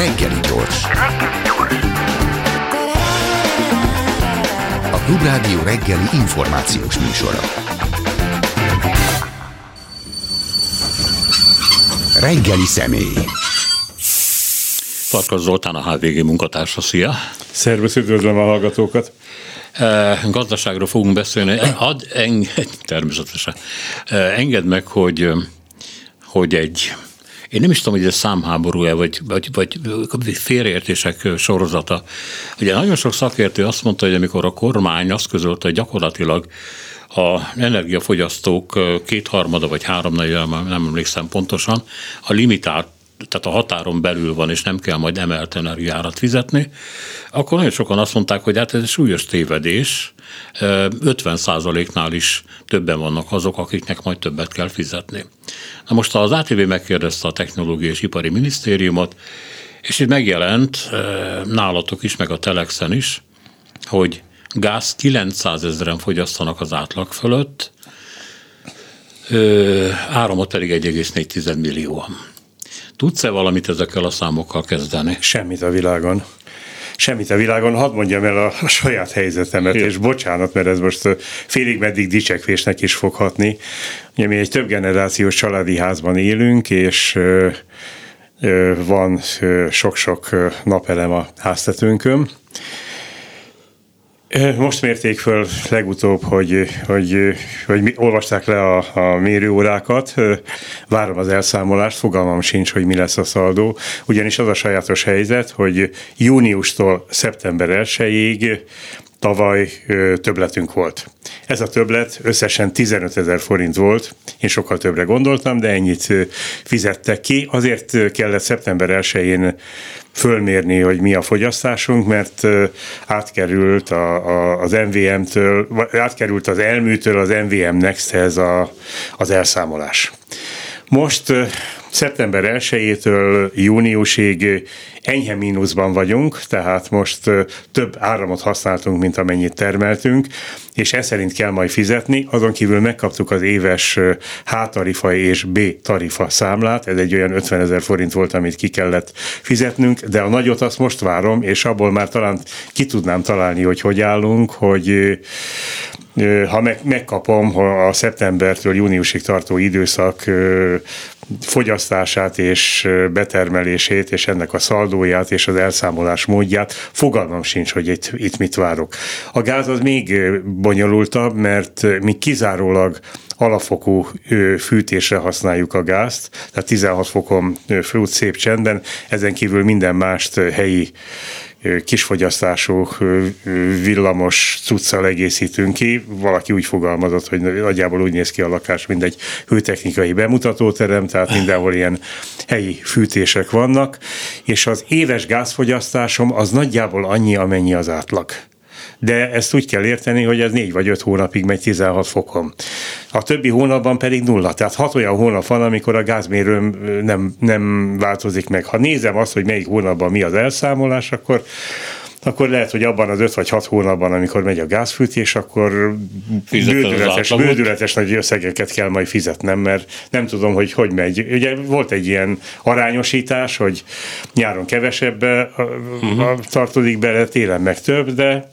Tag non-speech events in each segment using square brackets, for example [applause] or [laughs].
Reggeli gyors. A Klubrádió reggeli információs műsora. Reggeli személy. Farkas Zoltán, a HVG munkatársa, szia! Szervusz, üdvözlöm a hallgatókat! Gazdaságról fogunk beszélni. Ad, enged, [laughs] természetesen. Engedd meg, hogy, hogy egy én nem is tudom, hogy ez számháború-e, vagy, vagy, vagy félreértések sorozata. Ugye nagyon sok szakértő azt mondta, hogy amikor a kormány azt közölte, hogy gyakorlatilag a energiafogyasztók kétharmada vagy háromnegyede, nem emlékszem pontosan, a limitált tehát a határon belül van, és nem kell majd emelt energiárat fizetni, akkor nagyon sokan azt mondták, hogy hát ez egy súlyos tévedés, 50%-nál is többen vannak azok, akiknek majd többet kell fizetni. Na most az ATV megkérdezte a Technológiai és Ipari Minisztériumot, és itt megjelent nálatok is, meg a Telexen is, hogy gáz 900 ezeren fogyasztanak az átlag fölött, áramot pedig 1,4 millióan. Tudsz-e valamit ezekkel a számokkal kezdeni? Semmit a világon. Semmit a világon, hadd mondjam el a, a saját helyzetemet, Jó. és bocsánat, mert ez most félig meddig dicsekvésnek is foghatni. Ugye mi egy több generációs családi házban élünk, és ö, ö, van sok-sok napelem a háztetőnkön, most mérték föl legutóbb, hogy, hogy, hogy olvasták le a, a mérőórákat, várom az elszámolást, fogalmam sincs, hogy mi lesz a szaldó, ugyanis az a sajátos helyzet, hogy júniustól szeptember 1-ig tavaly többletünk volt. Ez a többlet összesen 15 ezer forint volt, én sokkal többre gondoltam, de ennyit fizettek ki. Azért kellett szeptember 1-én fölmérni, hogy mi a fogyasztásunk, mert átkerült a, a, az MVM-től, átkerült az elműtől az MVM Next-hez a, az elszámolás. Most szeptember 1-től júniusig enyhe mínuszban vagyunk, tehát most több áramot használtunk, mint amennyit termeltünk, és ez szerint kell majd fizetni. Azon kívül megkaptuk az éves H tarifa és B tarifa számlát, ez egy olyan 50 ezer forint volt, amit ki kellett fizetnünk, de a nagyot azt most várom, és abból már talán ki tudnám találni, hogy hogy állunk, hogy ha meg, megkapom a szeptembertől júniusig tartó időszak fogyasztását és betermelését, és ennek a szaldóját és az elszámolás módját, fogalmam sincs, hogy itt, itt mit várok. A gáz az még bonyolultabb, mert mi kizárólag alapfokú fűtésre használjuk a gázt, tehát 16 fokon főt szép csendben, ezen kívül minden mást helyi kisfogyasztású villamos cuccal egészítünk ki. Valaki úgy fogalmazott, hogy nagyjából úgy néz ki a lakás, mint egy hőtechnikai bemutatóterem, tehát mindenhol ilyen helyi fűtések vannak, és az éves gázfogyasztásom az nagyjából annyi, amennyi az átlag de ezt úgy kell érteni, hogy ez négy vagy öt hónapig megy 16 fokon. A többi hónapban pedig nulla. Tehát hat olyan hónap van, amikor a gázmérőm nem, nem változik meg. Ha nézem azt, hogy melyik hónapban mi az elszámolás, akkor akkor lehet, hogy abban az öt vagy hat hónapban, amikor megy a gázfűtés, akkor bődületes, bődületes nagy összegeket kell majd fizetnem, mert nem tudom, hogy hogy megy. Ugye volt egy ilyen arányosítás, hogy nyáron kevesebb uh-huh. tartozik bele, télen meg több, de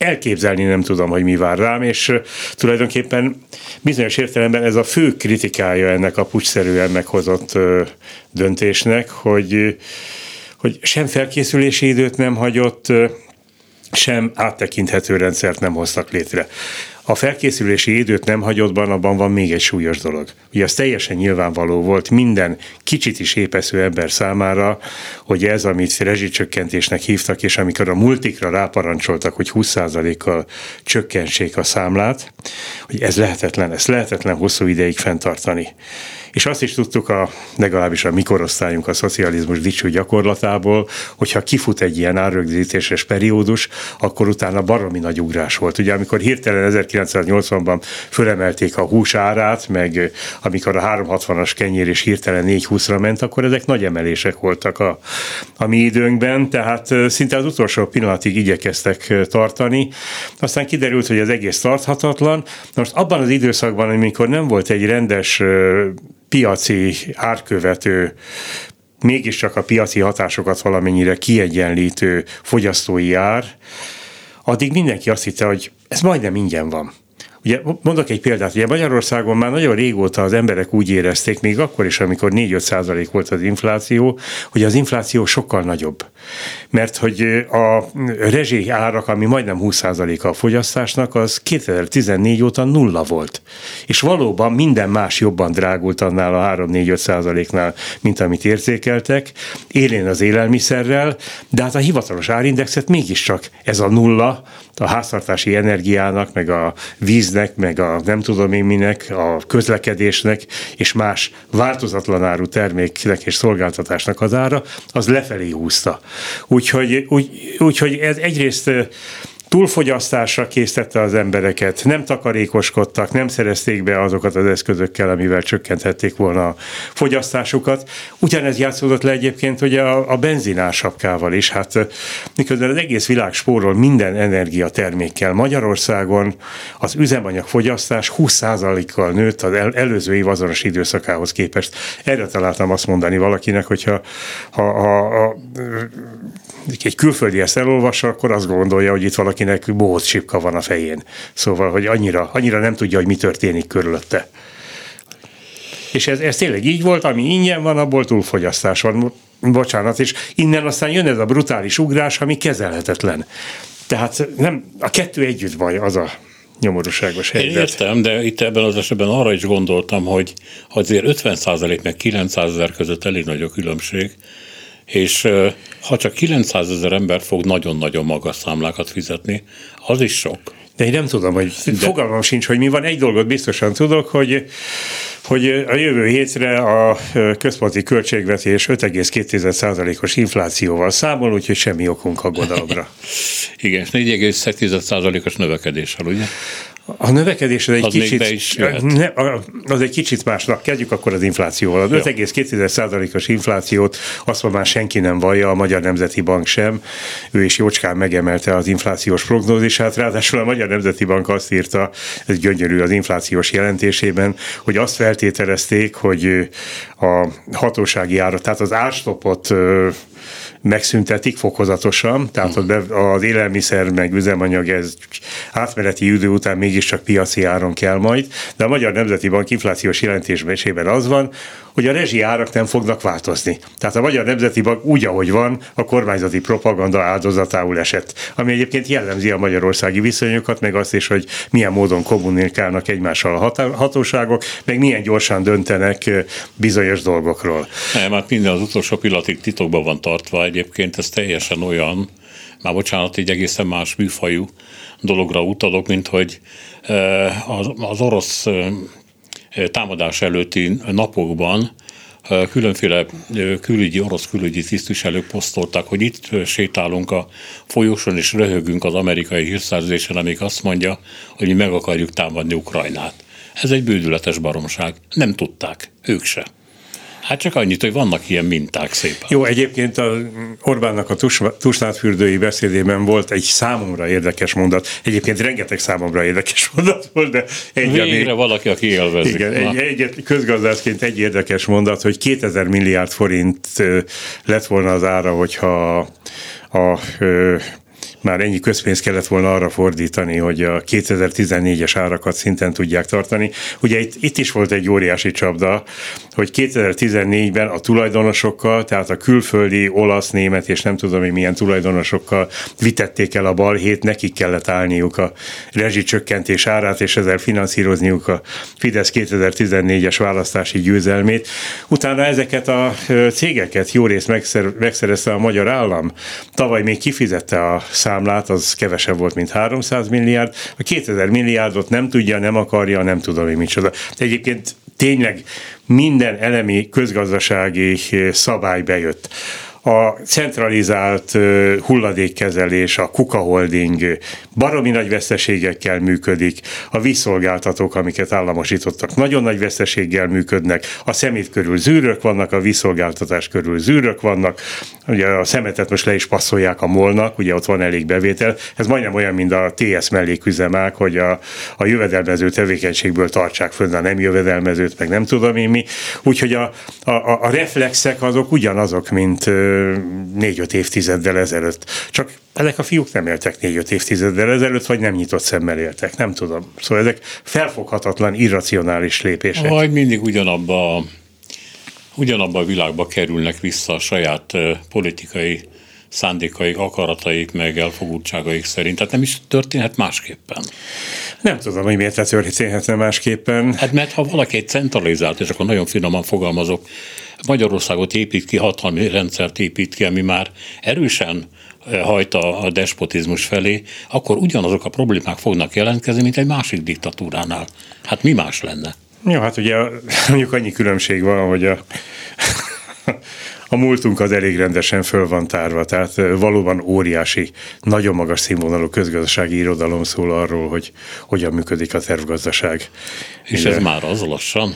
elképzelni nem tudom, hogy mi vár rám, és tulajdonképpen bizonyos értelemben ez a fő kritikája ennek a pucsszerűen meghozott döntésnek, hogy, hogy sem felkészülési időt nem hagyott, sem áttekinthető rendszert nem hoztak létre. A felkészülési időt nem hagyottban, abban van még egy súlyos dolog. Ugye az teljesen nyilvánvaló volt minden kicsit is épesző ember számára, hogy ez, amit rezsicsökkentésnek hívtak, és amikor a multikra ráparancsoltak, hogy 20%-kal csökkentsék a számlát, hogy ez lehetetlen, ez lehetetlen hosszú ideig fenntartani. És azt is tudtuk, a, legalábbis a mikorosztályunk a szocializmus dicső gyakorlatából, hogyha kifut egy ilyen árrögzítéses periódus, akkor utána baromi nagy ugrás volt. Ugye amikor hirtelen 1980-ban fölemelték a hús árát, meg amikor a 360-as kenyér is hirtelen 420-ra ment, akkor ezek nagy emelések voltak a, a mi időnkben, tehát szinte az utolsó pillanatig igyekeztek tartani. Aztán kiderült, hogy az egész tarthatatlan. Most abban az időszakban, amikor nem volt egy rendes piaci árkövető mégiscsak a piaci hatásokat valamennyire kiegyenlítő fogyasztói ár, addig mindenki azt hitte, hogy ez majdnem ingyen van. Ugye mondok egy példát, ugye Magyarországon már nagyon régóta az emberek úgy érezték, még akkor is, amikor 4-5 százalék volt az infláció, hogy az infláció sokkal nagyobb. Mert hogy a rezsi árak, ami majdnem 20 százaléka a fogyasztásnak, az 2014 óta nulla volt. És valóban minden más jobban drágult annál a 3-4-5 százaléknál, mint amit érzékeltek. Élén az élelmiszerrel, de hát a hivatalos árindexet mégiscsak ez a nulla, a háztartási energiának, meg a víznek, meg a nem tudom én minek, a közlekedésnek és más változatlan áru terméknek és szolgáltatásnak az ára, az lefelé húzta. Úgyhogy, úgy, úgyhogy ez egyrészt túlfogyasztásra készítette az embereket, nem takarékoskodtak, nem szerezték be azokat az eszközökkel, amivel csökkenthették volna a fogyasztásukat. Ugyanez játszódott le egyébként hogy a, a benzinársapkával is. Hát miközben az egész világ spórol minden energiatermékkel. Magyarországon az üzemanyagfogyasztás 20%-kal nőtt az el, előző év azonos időszakához képest. Erre találtam azt mondani valakinek, hogyha ha, ha, ha, egy külföldi ezt elolvassa, akkor azt gondolja, hogy itt valakinek bohóc csipka van a fején. Szóval, hogy annyira, annyira nem tudja, hogy mi történik körülötte. És ez, ez tényleg így volt, ami ingyen van, abból túlfogyasztás van. Bocsánat, és innen aztán jön ez a brutális ugrás, ami kezelhetetlen. Tehát nem, a kettő együtt baj, az a nyomorúságos helyzet. Én értem, de itt ebben az esetben arra is gondoltam, hogy azért 50% meg 900 ezer között elég nagy a különbség, és ha csak 900 ezer ember fog nagyon-nagyon magas számlákat fizetni, az is sok. De én nem tudom, hogy De... fogalmam sincs, hogy mi van. Egy dolgot biztosan tudok, hogy hogy a jövő hétre a központi költségvetés 5,2%-os inflációval számol, úgyhogy semmi okunk aggodalomra. [laughs] Igen, és 4,1%-os növekedéssel, ugye? A növekedés az egy az kicsit, is ne, az egy kicsit másnak. Kezdjük akkor az inflációval. Az 5,2%-os inflációt azt már senki nem vallja, a Magyar Nemzeti Bank sem. Ő is jócskán megemelte az inflációs prognózisát. Ráadásul a Magyar Nemzeti Bank azt írta, ez gyönyörű az inflációs jelentésében, hogy azt feltételezték, hogy a hatósági ára, tehát az árstopot megszüntetik fokozatosan, tehát az élelmiszer meg üzemanyag ez átmeneti idő után mégiscsak piaci áron kell majd, de a Magyar Nemzeti Bank inflációs jelentésében az van, hogy a rezsi árak nem fognak változni. Tehát a Magyar Nemzeti Bank úgy, ahogy van, a kormányzati propaganda áldozatául esett. Ami egyébként jellemzi a magyarországi viszonyokat, meg azt is, hogy milyen módon kommunikálnak egymással a hatóságok, meg milyen gyorsan döntenek bizonyos dolgokról. Nem, hát minden az utolsó pillanatig titokban van tartva. Egyébként ez teljesen olyan, már bocsánat, egy egészen más műfajú dologra utalok, mint hogy az orosz támadás előtti napokban különféle külügyi, orosz külügyi tisztviselők posztolták, hogy itt sétálunk a folyóson és röhögünk az amerikai hírszerzésen, amik azt mondja, hogy mi meg akarjuk támadni Ukrajnát. Ez egy bődületes baromság. Nem tudták, ők se. Hát csak annyit, hogy vannak ilyen minták szépen. Jó, egyébként a Orbánnak a tusnádfürdői beszédében volt egy számomra érdekes mondat. Egyébként rengeteg számomra érdekes mondat volt, de egy, Végre ami, valaki, aki élvezik. Igen, egy, egy, közgazdászként egy érdekes mondat, hogy 2000 milliárd forint lett volna az ára, hogyha a, a már ennyi közpénzt kellett volna arra fordítani, hogy a 2014-es árakat szinten tudják tartani. Ugye itt, itt is volt egy óriási csapda, hogy 2014-ben a tulajdonosokkal, tehát a külföldi, olasz, német és nem tudom, hogy milyen tulajdonosokkal vitették el a balhét, nekik kellett állniuk a rezsicsökkentés árát, és ezzel finanszírozniuk a Fidesz 2014-es választási győzelmét. Utána ezeket a cégeket jó részt megszerezte a magyar állam. Tavaly még kifizette a számlát, az kevesebb volt, mint 300 milliárd. A 2000 milliárdot nem tudja, nem akarja, nem tudom, hogy micsoda. Egyébként tényleg minden elemi közgazdasági szabály bejött. A centralizált hulladékkezelés, a Kuka Holding baromi nagy veszteségekkel működik, a vízszolgáltatók, amiket államosítottak, nagyon nagy veszteséggel működnek, a szemét körül zűrök vannak, a vízszolgáltatás körül zűrök vannak, ugye a szemetet most le is passzolják a molnak, ugye ott van elég bevétel, ez majdnem olyan, mint a TS melléküzemák, hogy a, a jövedelmező tevékenységből tartsák fönn a nem jövedelmezőt, meg nem tudom én mi, úgyhogy a, a, a reflexek azok ugyanazok, mint négy-öt évtizeddel ezelőtt. Csak ezek a fiúk nem éltek négy-öt évtizeddel ezelőtt, vagy nem nyitott szemmel éltek, nem tudom. Szóval ezek felfoghatatlan, irracionális lépések. Vagy mindig ugyanabba, ugyanabba a világba kerülnek vissza a saját politikai szándékaik, akarataik, meg elfogultságaik szerint. Tehát nem is történhet másképpen. Nem tudom, hogy miért történhetne másképpen. Hát mert ha valaki egy centralizált, és akkor nagyon finoman fogalmazok, Magyarországot épít ki, hatalmi rendszert épít ki, ami már erősen eh, hajt a, despotizmus felé, akkor ugyanazok a problémák fognak jelentkezni, mint egy másik diktatúránál. Hát mi más lenne? Jó, hát ugye [laughs] mondjuk annyi különbség van, hogy a, a múltunk az elég rendesen föl van tárva, tehát eh, valóban óriási, nagyon magas színvonalú közgazdasági irodalom szól arról, hogy hogyan működik a tervgazdaság. És ez már az lassan?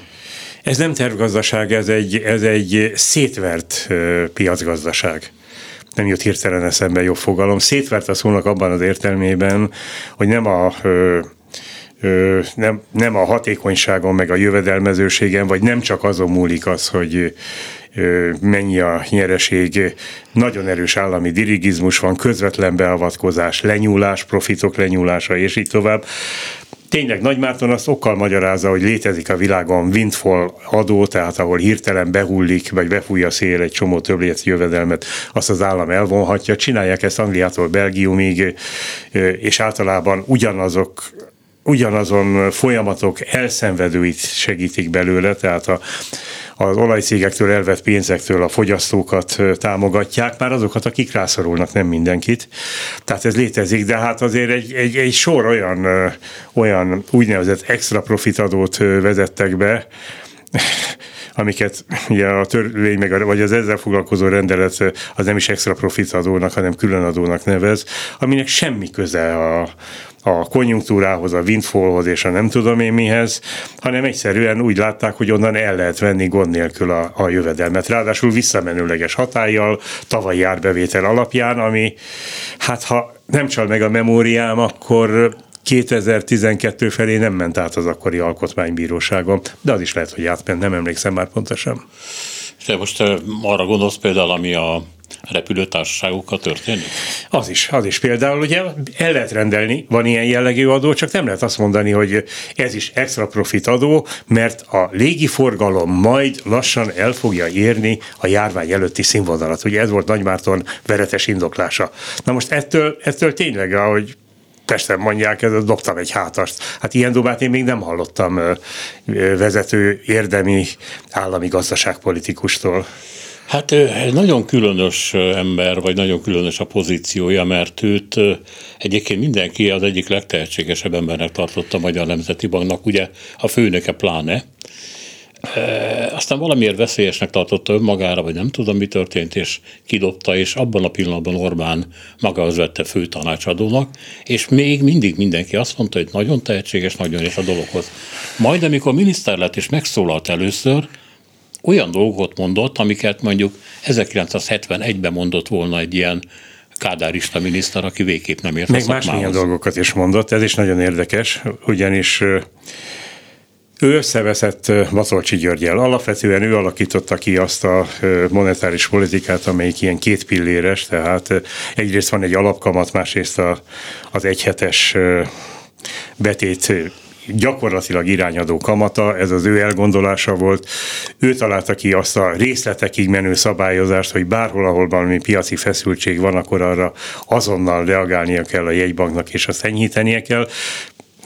Ez nem tervgazdaság, ez egy, ez egy szétvert piacgazdaság. Nem jött hirtelen eszembe jobb fogalom. Szétvert a szónak abban az értelmében, hogy nem a nem, nem a hatékonyságon, meg a jövedelmezőségen, vagy nem csak azon múlik az, hogy ö, mennyi a nyereség, nagyon erős állami dirigizmus van, közvetlen beavatkozás, lenyúlás, profitok lenyúlása, és így tovább, tényleg Nagymárton azt okkal magyarázza, hogy létezik a világon windfall adó, tehát ahol hirtelen behullik, vagy befújja szél egy csomó többlet jövedelmet, azt az állam elvonhatja. Csinálják ezt Angliától Belgiumig, és általában ugyanazok ugyanazon folyamatok elszenvedőit segítik belőle, tehát a, az olajcégektől elvett pénzektől a fogyasztókat támogatják, már azokat, akik rászorulnak, nem mindenkit. Tehát ez létezik, de hát azért egy, egy, egy sor olyan, olyan úgynevezett extra profitadót vezettek be, amiket ugye a törvény, meg a, vagy az ezzel foglalkozó rendelet az nem is extra profit adónak, hanem külön adónak nevez, aminek semmi köze a, a konjunktúrához, a windfallhoz és a nem tudom én mihez, hanem egyszerűen úgy látták, hogy onnan el lehet venni gond nélkül a, a jövedelmet. Ráadásul visszamenőleges hatállyal, tavalyi árbevétel alapján, ami hát ha nem csal meg a memóriám, akkor 2012 felé nem ment át az akkori alkotmánybíróságon, de az is lehet, hogy átment, nem emlékszem már pontosan. Te most arra gondolsz például, ami a repülőtársaságokkal történik? Az is, az is például ugye el lehet rendelni, van ilyen jellegű adó, csak nem lehet azt mondani, hogy ez is extra profit adó, mert a légiforgalom majd lassan el fogja érni a járvány előtti színvonalat. Ugye ez volt Nagymárton veretes indoklása. Na most ettől, ettől tényleg, ahogy Pesten mondják, ez dobtam egy hátast. Hát ilyen dobát én még nem hallottam vezető érdemi állami gazdaságpolitikustól. Hát nagyon különös ember, vagy nagyon különös a pozíciója, mert őt egyébként mindenki az egyik legtehetségesebb embernek tartotta a Magyar Nemzeti Banknak, ugye a főnöke pláne. Aztán valamiért veszélyesnek tartotta önmagára, vagy nem tudom, mi történt, és kidobta, és abban a pillanatban Orbán magához vette fő tanácsadónak, és még mindig mindenki azt mondta, hogy nagyon tehetséges, nagyon és a dologhoz. Majd amikor miniszter lett és megszólalt először, olyan dolgokat mondott, amiket mondjuk 1971-ben mondott volna egy ilyen kádárista miniszter, aki végképp nem ért Meg más milyen dolgokat is mondott, ez is nagyon érdekes, ugyanis ő összeveszett Matolcsi Györgyel. Alapvetően ő alakította ki azt a monetáris politikát, amelyik ilyen két pilléres, tehát egyrészt van egy alapkamat, másrészt a, az egyhetes betét gyakorlatilag irányadó kamata, ez az ő elgondolása volt. Ő találta ki azt a részletekig menő szabályozást, hogy bárhol, ahol valami piaci feszültség van, akkor arra azonnal reagálnia kell a jegybanknak, és azt enyhítenie kell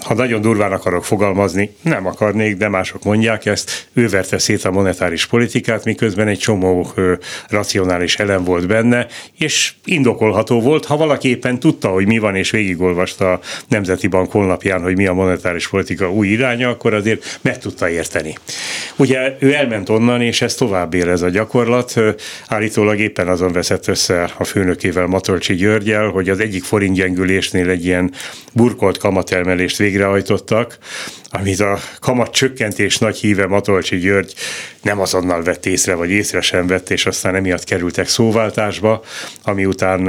ha nagyon durván akarok fogalmazni, nem akarnék, de mások mondják ezt, ő verte szét a monetáris politikát, miközben egy csomó ö, racionális elem volt benne, és indokolható volt, ha valaki éppen tudta, hogy mi van, és végigolvasta a Nemzeti Bank honlapján, hogy mi a monetáris politika új iránya, akkor azért meg tudta érteni. Ugye ő elment onnan, és ez tovább él ez a gyakorlat. Állítólag éppen azon veszett össze a főnökével Matolcsi Györgyel, hogy az egyik forintgyengülésnél egy ilyen burkolt kamatelmelést végrehajtottak, amit a kamat csökkentés nagy híve Matolcsi György nem azonnal vett észre, vagy észre sem vett, és aztán emiatt kerültek szóváltásba, ami után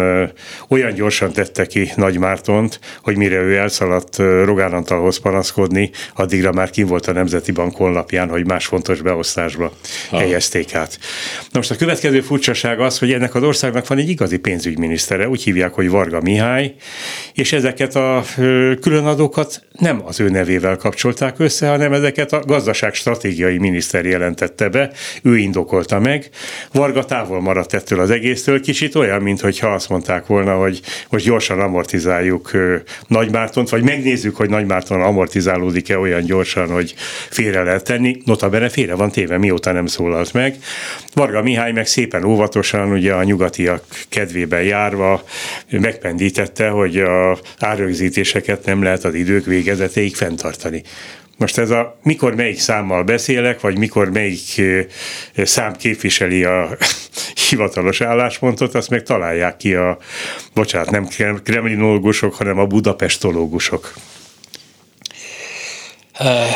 olyan gyorsan tette ki Nagy Mártont, hogy mire ő elszaladt Rogán Antalhoz panaszkodni, addigra már kim volt a Nemzeti Bank honlapján, hogy más fontos beosztásba ha. helyezték át. Na most a következő furcsaság az, hogy ennek az országnak van egy igazi pénzügyminisztere, úgy hívják, hogy Varga Mihály, és ezeket a különadókat nem az ő nevével kapcsolták össze, hanem ezeket a gazdaság stratégiai miniszter jelentette be, ő indokolta meg. Varga távol maradt ettől az egésztől, kicsit olyan, mintha azt mondták volna, hogy most gyorsan amortizáljuk Nagymártont, vagy megnézzük, hogy Nagymárton amortizálódik-e olyan gyorsan, hogy félre lehet tenni. Notabene félre van téve, mióta nem szólalt meg. Varga Mihály meg szépen óvatosan, ugye a nyugatiak kedvében járva megpendítette, hogy a árögzítéseket nem lehet az idők végezetéig fenntartani. Most ez a mikor melyik számmal beszélek, vagy mikor melyik szám képviseli a [laughs] hivatalos álláspontot, azt meg találják ki a, bocsánat, nem kremlinológusok, hanem a budapestológusok.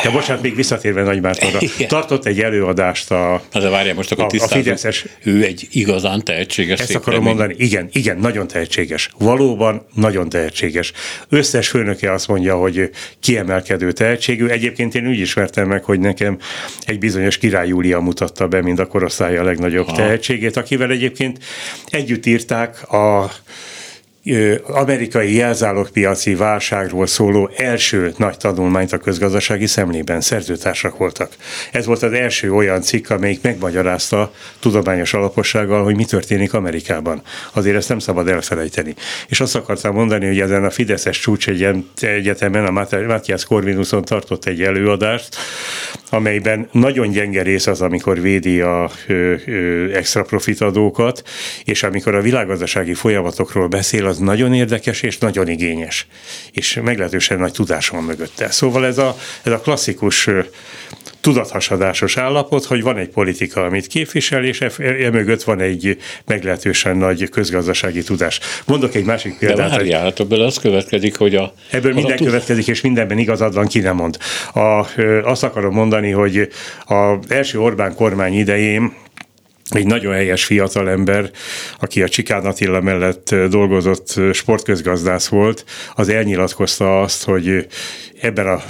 De bocsánat, még visszatérve Nagymártonra. [laughs] Tartott egy előadást a, Na de várjál, most akkor a, a Fideszes. Ő egy igazán tehetséges Ezt akarom remény. mondani, igen, igen, nagyon tehetséges. Valóban nagyon tehetséges. Összes főnöke azt mondja, hogy kiemelkedő tehetségű. Egyébként én úgy ismertem meg, hogy nekem egy bizonyos Király Júlia mutatta be, mint a korosztálya a legnagyobb ha. tehetségét, akivel egyébként együtt írták a amerikai jelzálogpiaci válságról szóló első nagy tanulmányt a közgazdasági szemlében szerzőtársak voltak. Ez volt az első olyan cikk, amelyik megmagyarázta tudományos alapossággal, hogy mi történik Amerikában. Azért ezt nem szabad elfelejteni. És azt akartam mondani, hogy ezen a Fideszes csúcs egyetemen, a Matthias Corvinuson tartott egy előadást, amelyben nagyon gyenge rész az, amikor védi a extra profitadókat, és amikor a világgazdasági folyamatokról beszél, az nagyon érdekes és nagyon igényes, és meglehetősen nagy tudás van mögötte. Szóval ez a, ez a klasszikus tudathasadásos állapot, hogy van egy politika, amit képvisel, és emögött e van egy meglehetősen nagy közgazdasági tudás. Mondok egy másik példát. De várjál, hát ebből az következik, hogy a... Ebből minden a következik, és mindenben igazad van, ki nem mond. A, azt akarom mondani, hogy az első Orbán kormány idején egy nagyon helyes fiatalember, aki a Csikán Attila mellett dolgozott sportközgazdász volt, az elnyilatkozta azt, hogy ebben a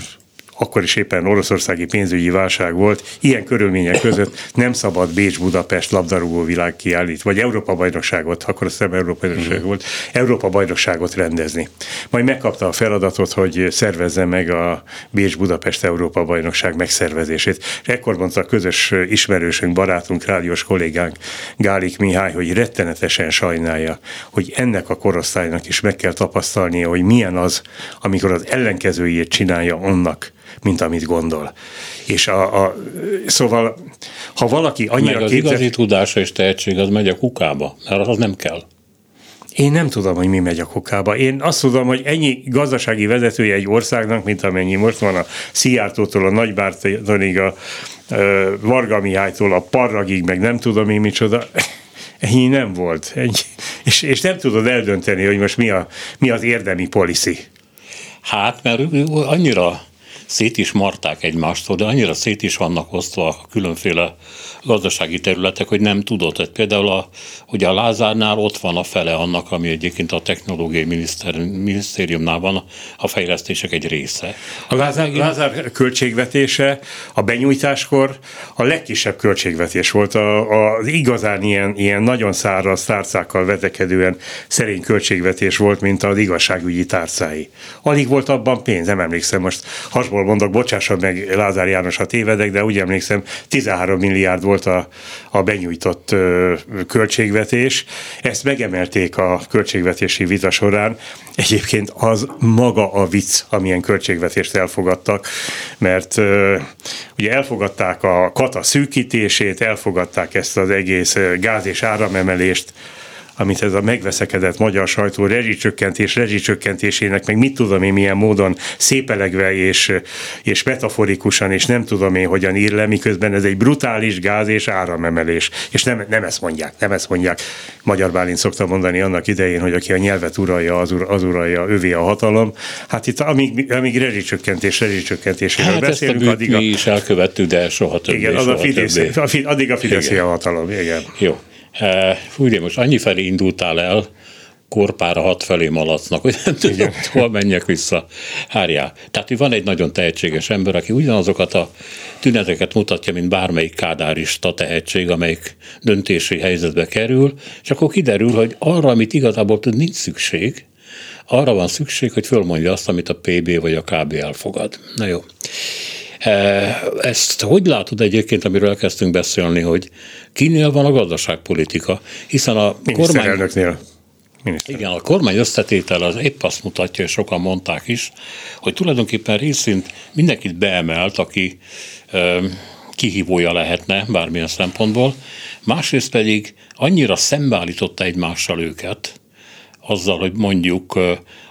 akkor is éppen oroszországi pénzügyi válság volt, ilyen körülmények között nem szabad Bécs-Budapest labdarúgó világ kiállít, vagy Európa bajnokságot, akkor azt Európa bajnokság uh-huh. volt, Európa bajnokságot rendezni. Majd megkapta a feladatot, hogy szervezze meg a Bécs-Budapest Európa bajnokság megszervezését. És ekkor mondta a közös ismerősünk, barátunk, rádiós kollégánk Gálik Mihály, hogy rettenetesen sajnálja, hogy ennek a korosztálynak is meg kell tapasztalnia, hogy milyen az, amikor az ellenkezőjét csinálja annak, mint amit gondol. És a, a, szóval, ha valaki annyira Meg az képzel... igazi tudása és tehetség az megy a kukába, mert az nem kell. Én nem tudom, hogy mi megy a kukába. Én azt tudom, hogy ennyi gazdasági vezetője egy országnak, mint amennyi most van a Szijjártótól, a Nagybártonig, a Varga Mihálytól, a Parragig, meg nem tudom én micsoda, ennyi nem volt. Ennyi. És, és nem tudod eldönteni, hogy most mi, a, mi az érdemi policy. Hát, mert annyira szét is marták egymástól, de annyira szét is vannak osztva a különféle gazdasági területek, hogy nem tudod. Tehát például a, ugye a Lázárnál ott van a fele annak, ami egyébként a technológiai miniszter, minisztériumnál van, a fejlesztések egy része. A Lázár, Lázár költségvetése a benyújtáskor a legkisebb költségvetés volt, a, az igazán ilyen, ilyen nagyon száraz tárcákkal vetekedően szerény költségvetés volt, mint az igazságügyi tárcái. Alig volt abban pénz, nem emlékszem most, rosszabból mondok, bocsássad meg Lázár János, ha tévedek, de úgy emlékszem, 13 milliárd volt a, a benyújtott ö, költségvetés. Ezt megemelték a költségvetési vita során. Egyébként az maga a vicc, amilyen költségvetést elfogadtak, mert ö, ugye elfogadták a kata szűkítését, elfogadták ezt az egész gáz és áramemelést, amit ez a megveszekedett magyar sajtó rezsicsökkentés rezsicsökkentésének, meg mit tudom én milyen módon szépelegve és, és metaforikusan, és nem tudom én hogyan ír le, miközben ez egy brutális gáz és áramemelés. És nem, nem ezt mondják, nem ezt mondják. Magyar Bálint szokta mondani annak idején, hogy aki a nyelvet uralja, az, ur, az uralja, övé a hatalom. Hát itt amíg, amíg rezsicsökkentés, rezsicsökkentéséről hát beszélünk, ezt a addig a... mi is elkövettük, de soha többé. Igen, az a Fidesz, addig a Fidesz a hatalom. Igen. Jó. Ugye most annyi felé indultál el, korpára hat felé malacnak, hogy nem tudom, [laughs] hol menjek vissza. Hárjá. Tehát van egy nagyon tehetséges ember, aki ugyanazokat a tüneteket mutatja, mint bármelyik kádárista tehetség, amelyik döntési helyzetbe kerül, és akkor kiderül, hogy arra, amit igazából tud, nincs szükség, arra van szükség, hogy fölmondja azt, amit a PB vagy a KB elfogad. Na jó. Ezt hogy látod egyébként, amiről elkezdtünk beszélni, hogy kinél van a gazdaságpolitika? Hiszen a kormány... Miniszter. Igen, a kormány összetétel az épp azt mutatja, és sokan mondták is, hogy tulajdonképpen részint mindenkit beemelt, aki ö, kihívója lehetne bármilyen szempontból, másrészt pedig annyira szembeállította egymással őket, azzal, hogy mondjuk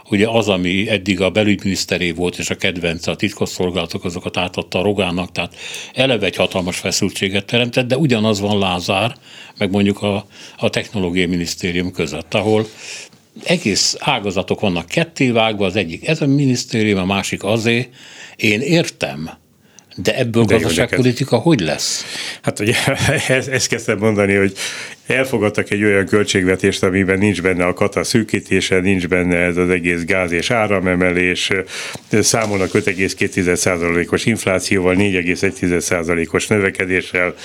ugye az, ami eddig a belügyminiszteré volt, és a kedvence, a titkosszolgálatok azokat átadta a Rogának, tehát eleve egy hatalmas feszültséget teremtett, de ugyanaz van Lázár, meg mondjuk a, a technológiai minisztérium között, ahol egész ágazatok vannak kettévágva, az egyik ez a minisztérium, a másik azé. Én értem, de ebből De gazdaságpolitika hogy lesz? Hát ugye [laughs] ezt, ezt kezdtem mondani, hogy elfogadtak egy olyan költségvetést, amiben nincs benne a kata szűkítése, nincs benne ez az egész gáz és áramemelés, számolnak 5,2%-os inflációval, 4,1%-os növekedéssel,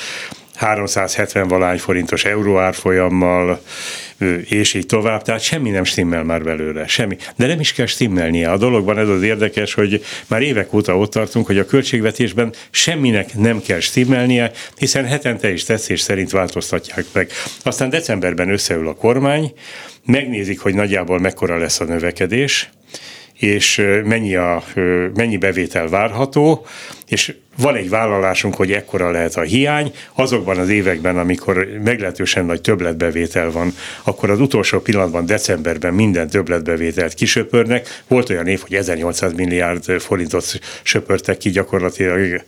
370 valány forintos euróárfolyammal, és így tovább, tehát semmi nem stimmel már belőle, semmi. De nem is kell stimmelnie. A dologban ez az érdekes, hogy már évek óta ott tartunk, hogy a költségvetésben semminek nem kell stimmelnie, hiszen hetente is tetszés szerint változtatják meg. Aztán decemberben összeül a kormány, megnézik, hogy nagyjából mekkora lesz a növekedés, és mennyi, a, mennyi bevétel várható, és van egy vállalásunk, hogy ekkora lehet a hiány, azokban az években, amikor meglehetősen nagy többletbevétel van, akkor az utolsó pillanatban, decemberben minden többletbevételt kisöpörnek. Volt olyan év, hogy 1800 milliárd forintot söpörtek ki gyakorlatilag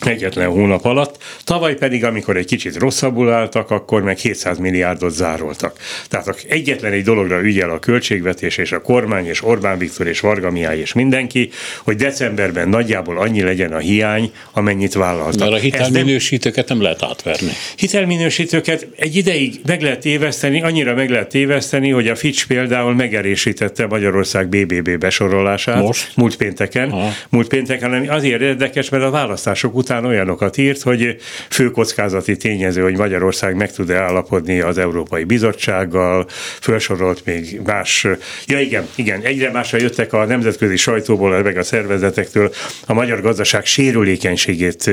egyetlen hónap alatt, tavaly pedig, amikor egy kicsit rosszabbul álltak, akkor meg 700 milliárdot zároltak. Tehát egyetlen egy dologra ügyel a költségvetés és a kormány és Orbán Viktor és Varga Mihály és mindenki, hogy decemberben nagyjából annyi legyen a hiány, amennyit vállaltak. Mert a hitelminősítőket nem lehet átverni. Hitelminősítőket egy ideig meg lehet téveszteni, annyira meg lehet téveszteni, hogy a Fitch például megerősítette Magyarország BBB besorolását. Most? Múlt pénteken. Aha. Múlt pénteken, ami azért érdekes, mert a választások után után olyanokat írt, hogy főkockázati tényező, hogy Magyarország meg tud-e állapodni az Európai Bizottsággal, felsorolt még más, ja igen, igen, egyre másra jöttek a nemzetközi sajtóból, meg a szervezetektől a magyar gazdaság sérülékenységét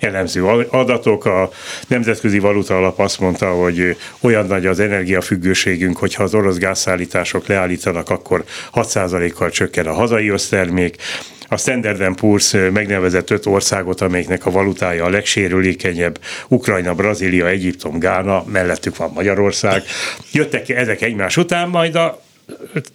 elemző adatok. A Nemzetközi Valuta Alap azt mondta, hogy olyan nagy az energiafüggőségünk, hogyha az orosz gázszállítások leállítanak, akkor 6%-kal csökken a hazai össztermék a Standard Poor's megnevezett öt országot, amelyiknek a valutája a legsérülékenyebb, Ukrajna, Brazília, Egyiptom, Gána, mellettük van Magyarország. Jöttek ezek egymás után, majd a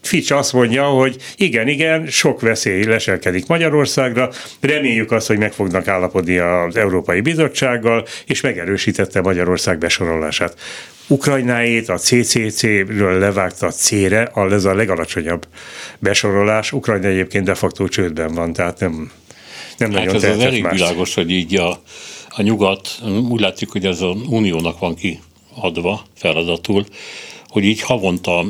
Fitch azt mondja, hogy igen, igen, sok veszély leselkedik Magyarországra, reméljük azt, hogy meg fognak állapodni az Európai Bizottsággal, és megerősítette Magyarország besorolását. Ukrajnáét a CCC-ről levágta a C-re, ez a legalacsonyabb besorolás. Ukrajna egyébként de facto csődben van, tehát nem, nem hát nagyon ez az elég más. világos, hogy így a, a nyugat, úgy látszik, hogy ez az uniónak van kiadva feladatul, hogy így havonta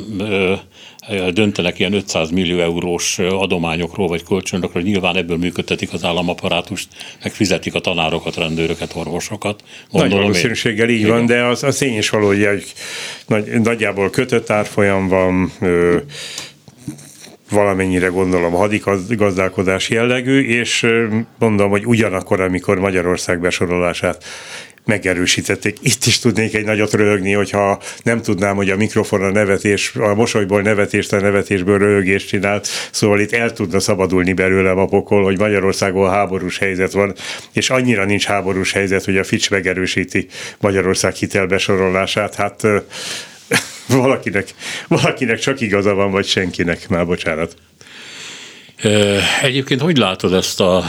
döntenek ilyen 500 millió eurós adományokról vagy kölcsönökről, nyilván ebből működtetik az államaparátust, meg fizetik a tanárokat, rendőröket, orvosokat. Gondolom Nagy valószínűséggel így van, de az, az tény is való, hogy nagy, nagyjából kötött árfolyam van, ö, valamennyire gondolom hadigazdálkodás jellegű, és mondom, hogy ugyanakkor, amikor Magyarország besorolását megerősítették. Itt is tudnék egy nagyot röhögni, hogyha nem tudnám, hogy a mikrofon a nevetés, a mosolyból nevetést, a nevetésből röhögést csinált, szóval itt el tudna szabadulni belőlem a pokol, hogy Magyarországon háborús helyzet van, és annyira nincs háborús helyzet, hogy a Fitch megerősíti Magyarország hitelbesorolását, hát [laughs] valakinek, valakinek csak igaza van, vagy senkinek, már bocsánat. Egyébként hogy látod ezt a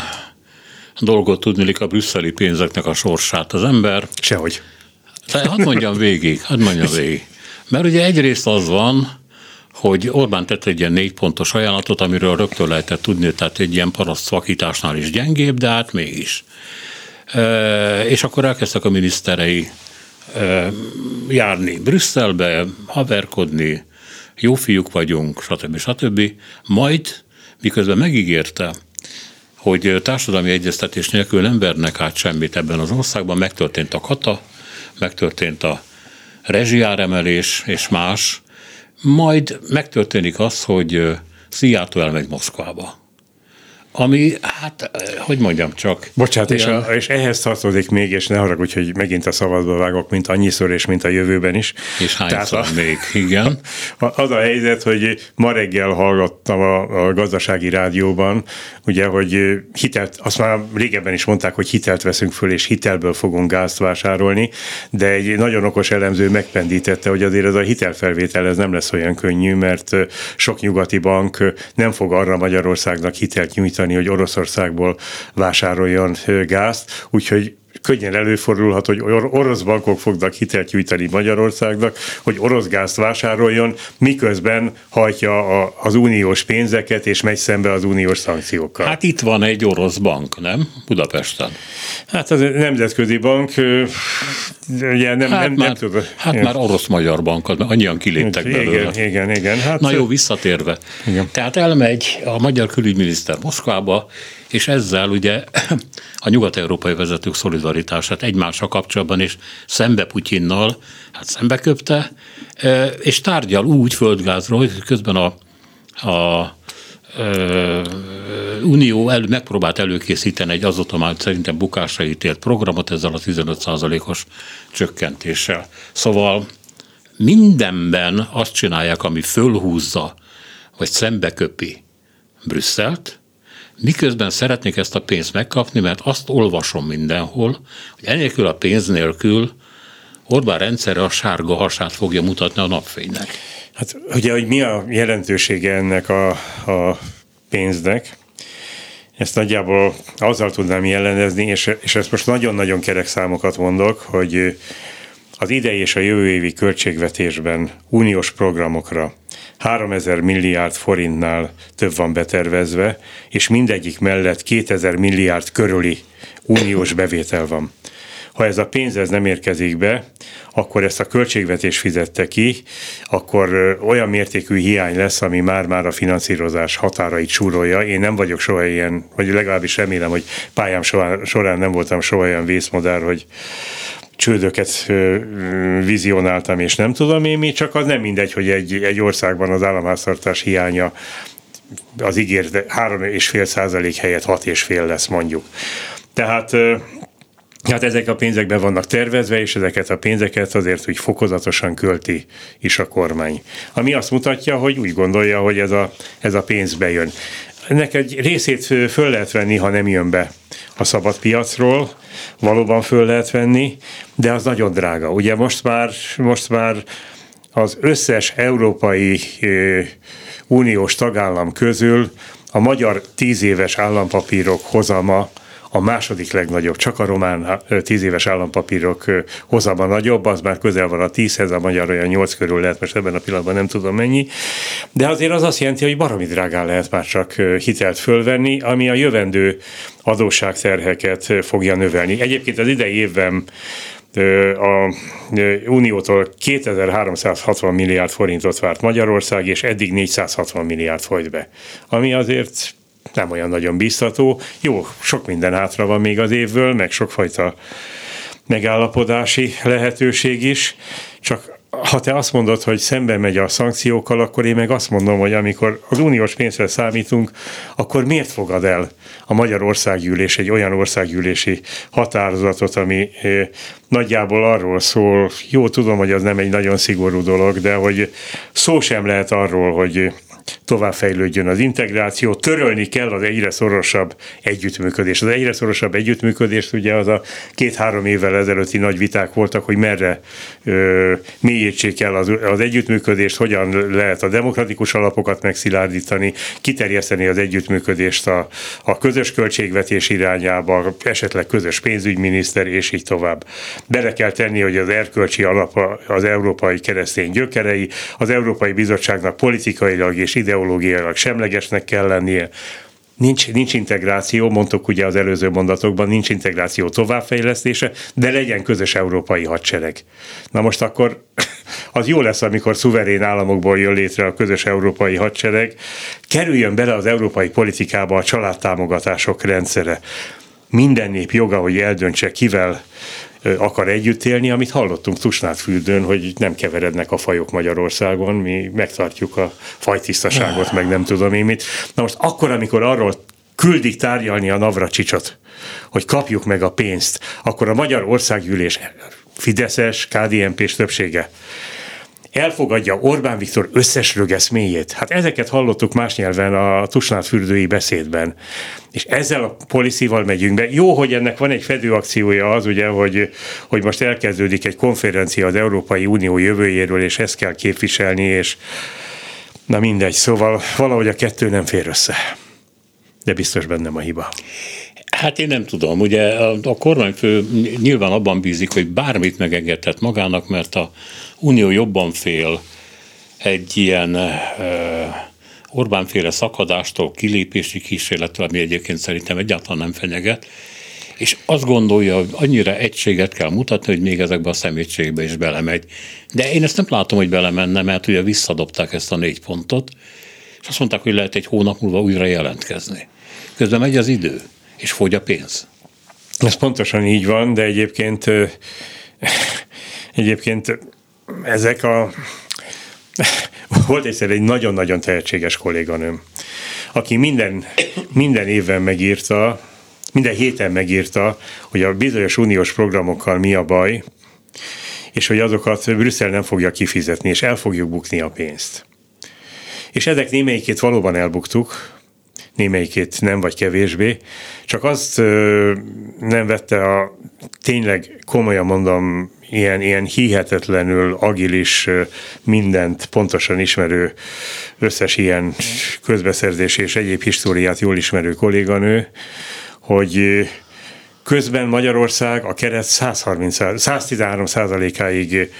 dolgot tudni a brüsszeli pénzeknek a sorsát? Az ember... Sehogy. De hadd mondjam végig, hadd mondjam végig. Mert ugye egyrészt az van, hogy Orbán tett egy ilyen négy pontos ajánlatot, amiről rögtön lehetett tudni, tehát egy ilyen paraszt szakításnál is gyengébb, de hát mégis. E, és akkor elkezdtek a miniszterei járni Brüsszelbe, haverkodni, jó fiúk vagyunk, stb. stb. Majd, miközben megígérte, hogy társadalmi egyeztetés nélkül nem vernek át semmit ebben az országban, megtörtént a kata, megtörtént a rezsiáremelés és más, majd megtörténik az, hogy Szijjártó elmegy Moszkvába ami, hát, hogy mondjam csak. Bocsánat, és, a, és ehhez tartozik még, és ne haragudj, hogy megint a szabadba vágok, mint annyiszor, és mint a jövőben is. És hányszor a, még, igen. [laughs] Az a helyzet, hogy ma reggel hallgattam a, a gazdasági rádióban, ugye, hogy hitelt, azt már régebben is mondták, hogy hitelt veszünk föl, és hitelből fogunk gázt vásárolni, de egy nagyon okos elemző megpendítette, hogy azért ez a hitelfelvétel ez nem lesz olyan könnyű, mert sok nyugati bank nem fog arra Magyarországnak hitelt nyújtani, biztosítani, hogy Oroszországból vásároljon gázt, úgyhogy könnyen előfordulhat, hogy orosz bankok fognak hitelt nyújtani Magyarországnak, hogy orosz gázt vásároljon, miközben hajtja a, az uniós pénzeket, és megy szembe az uniós szankciókkal. Hát itt van egy orosz bank, nem? Budapesten. Hát az nemzetközi bank, ugye nem, hát nem, már, nem tudom. Hát igen. már orosz-magyar bank, annyian kiléptek igen, belőle. Igen, igen, igen. Hát, Na jó, visszatérve. Igen. Tehát elmegy a magyar külügyminiszter Moszkvába, és ezzel ugye [clears throat] a nyugat-európai vezetők szolidaritását egymással kapcsolatban és szembe Putyinnal, hát szembe köpte, és tárgyal úgy földgázról, hogy közben a, a Unió el, megpróbált előkészíteni egy azóta már szerintem bukásra ítélt programot ezzel a 15%-os csökkentéssel. Szóval mindenben azt csinálják, ami fölhúzza, vagy szembeköpi Brüsszelt, miközben szeretnék ezt a pénzt megkapni, mert azt olvasom mindenhol, hogy enélkül a pénz nélkül Orbán rendszerre a sárga hasát fogja mutatni a napfénynek. Hát ugye, hogy mi a jelentősége ennek a, a pénznek, ezt nagyjából azzal tudnám jellenezni, és, és ezt most nagyon-nagyon kerek számokat mondok, hogy az idei és a jövő évi költségvetésben uniós programokra 3000 milliárd forintnál több van betervezve, és mindegyik mellett 2000 milliárd körüli uniós bevétel van. Ha ez a pénz ez nem érkezik be, akkor ezt a költségvetés fizette ki, akkor olyan mértékű hiány lesz, ami már-már a finanszírozás határait súrolja. Én nem vagyok soha ilyen, vagy legalábbis remélem, hogy pályám során nem voltam soha olyan vészmodár, hogy csődöket vizionáltam, és nem tudom én mi, csak az nem mindegy, hogy egy, egy országban az államháztartás hiánya az ígért 3,5 százalék helyett 6,5 lesz mondjuk. Tehát Hát ezek a pénzek be vannak tervezve, és ezeket a pénzeket azért úgy fokozatosan költi is a kormány. Ami azt mutatja, hogy úgy gondolja, hogy ez a, ez a pénz bejön. Ennek egy részét föl lehet venni, ha nem jön be a szabad piacról, valóban föl lehet venni, de az nagyon drága. Ugye most már, most már az összes európai uniós tagállam közül a magyar tíz éves állampapírok hozama a második legnagyobb, csak a román tíz éves állampapírok hozama nagyobb, az már közel van a tízhez, a magyar olyan nyolc körül lehet, most ebben a pillanatban nem tudom mennyi, de azért az azt jelenti, hogy baromi drágán lehet már csak hitelt fölvenni, ami a jövendő adósságterheket fogja növelni. Egyébként az idei évben a Uniótól 2360 milliárd forintot várt Magyarország, és eddig 460 milliárd folyt be. Ami azért nem olyan nagyon biztató. Jó, sok minden hátra van még az évből, meg sokfajta megállapodási lehetőség is, csak ha te azt mondod, hogy szembe megy a szankciókkal, akkor én meg azt mondom, hogy amikor az uniós pénzre számítunk, akkor miért fogad el a Magyar Országgyűlés egy olyan országgyűlési határozatot, ami nagyjából arról szól, jó tudom, hogy az nem egy nagyon szigorú dolog, de hogy szó sem lehet arról, hogy továbbfejlődjön az integráció, törölni kell az egyre szorosabb együttműködés. Az egyre szorosabb együttműködés, ugye az a két-három évvel ezelőtti nagy viták voltak, hogy merre ö, mélyítsék el az, az együttműködést, hogyan lehet a demokratikus alapokat megszilárdítani, kiterjeszteni az együttműködést a, a közös költségvetés irányába, esetleg közös pénzügyminiszter, és így tovább. Bele kell tenni, hogy az erkölcsi alap az európai keresztény gyökerei, az Európai Bizottságnak politikailag és ideológiailag semlegesnek kell lennie, Nincs, nincs integráció, mondtuk ugye az előző mondatokban, nincs integráció továbbfejlesztése, de legyen közös európai hadsereg. Na most akkor [laughs] az jó lesz, amikor szuverén államokból jön létre a közös európai hadsereg, kerüljön bele az európai politikába a családtámogatások rendszere. Minden nép joga, hogy eldöntse, kivel akar együtt élni, amit hallottunk Tusnádfürdőn, hogy nem keverednek a fajok Magyarországon, mi megtartjuk a fajtisztaságot, meg nem tudom én mit. Na most akkor, amikor arról küldik tárgyalni a Navracsicsot, hogy kapjuk meg a pénzt, akkor a Magyar Országgyűlés Fideszes, KDNP-s többsége elfogadja Orbán Viktor összes rögeszméjét. Hát ezeket hallottuk más nyelven a Tusnád fürdői beszédben. És ezzel a policyval megyünk be. Jó, hogy ennek van egy fedőakciója az, ugye, hogy, hogy most elkezdődik egy konferencia az Európai Unió jövőjéről, és ezt kell képviselni, és na mindegy, szóval valahogy a kettő nem fér össze. De biztos bennem a hiba. Hát én nem tudom. Ugye a, a kormányfő nyilván abban bízik, hogy bármit megengedhet magának, mert a Unió jobban fél egy ilyen Orbán-féle szakadástól, kilépési kísérlettől, ami egyébként szerintem egyáltalán nem fenyeget, és azt gondolja, hogy annyira egységet kell mutatni, hogy még ezekbe a szemétségbe is belemegy. De én ezt nem látom, hogy belemenne, mert ugye visszadobták ezt a négy pontot, és azt mondták, hogy lehet egy hónap múlva újra jelentkezni. Közben megy az idő, és fogy a pénz. Ez pontosan így van, de egyébként egyébként ezek a... Volt egyszer egy nagyon-nagyon tehetséges kolléganőm, aki minden, minden évben megírta, minden héten megírta, hogy a bizonyos uniós programokkal mi a baj, és hogy azokat Brüsszel nem fogja kifizetni, és el fogjuk bukni a pénzt. És ezek némelyikét valóban elbuktuk, némelyikét nem vagy kevésbé, csak azt nem vette a tényleg komolyan mondom ilyen, ilyen hihetetlenül agilis, mindent pontosan ismerő, összes ilyen közbeszerzés és egyéb históriát jól ismerő kolléganő, hogy közben Magyarország a keret 130%, 113 százalékáig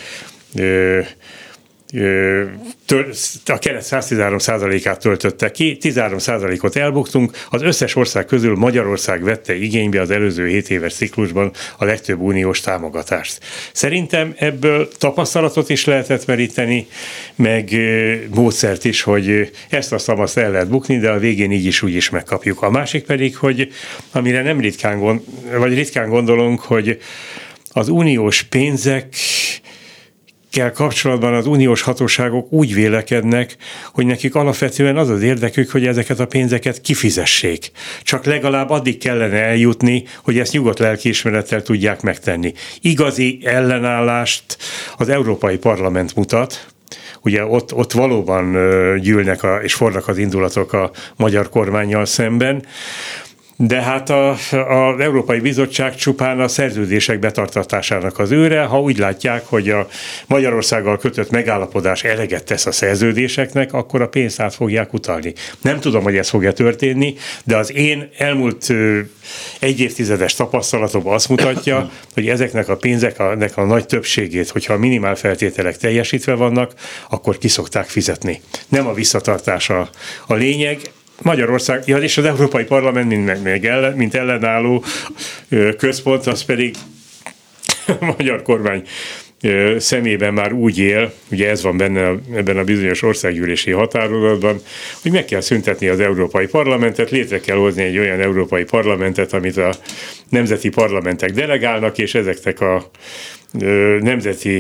a keret 113%-át töltötte ki, 13%-ot elbuktunk, az összes ország közül Magyarország vette igénybe az előző 7 éves ciklusban a legtöbb uniós támogatást. Szerintem ebből tapasztalatot is lehetett meríteni, meg módszert is, hogy ezt a szamaszt el lehet bukni, de a végén így is úgy is megkapjuk. A másik pedig, hogy amire nem ritkán, gond, vagy ritkán gondolunk, hogy az uniós pénzek kell kapcsolatban az uniós hatóságok úgy vélekednek, hogy nekik alapvetően az az érdekük, hogy ezeket a pénzeket kifizessék. Csak legalább addig kellene eljutni, hogy ezt nyugodt lelkiismerettel tudják megtenni. Igazi ellenállást az Európai Parlament mutat, ugye ott, ott valóban gyűlnek a, és fornak az indulatok a magyar kormányjal szemben. De hát az Európai Bizottság csupán a szerződések betartatásának az őre, ha úgy látják, hogy a Magyarországgal kötött megállapodás eleget tesz a szerződéseknek, akkor a pénzt át fogják utalni. Nem tudom, hogy ez fog-e történni, de az én elmúlt egy évtizedes tapasztalatom azt mutatja, [coughs] hogy ezeknek a pénzeknek a nagy többségét, hogyha a minimál feltételek teljesítve vannak, akkor kiszokták fizetni. Nem a visszatartása a lényeg, Magyarország, ja, és az Európai Parlament, mint, még ellen, mint ellenálló központ, az pedig [laughs] a magyar kormány szemében már úgy él, ugye ez van benne ebben a bizonyos országgyűlési határozatban, hogy meg kell szüntetni az Európai Parlamentet, létre kell hozni egy olyan Európai Parlamentet, amit a nemzeti parlamentek delegálnak, és ezeknek a nemzeti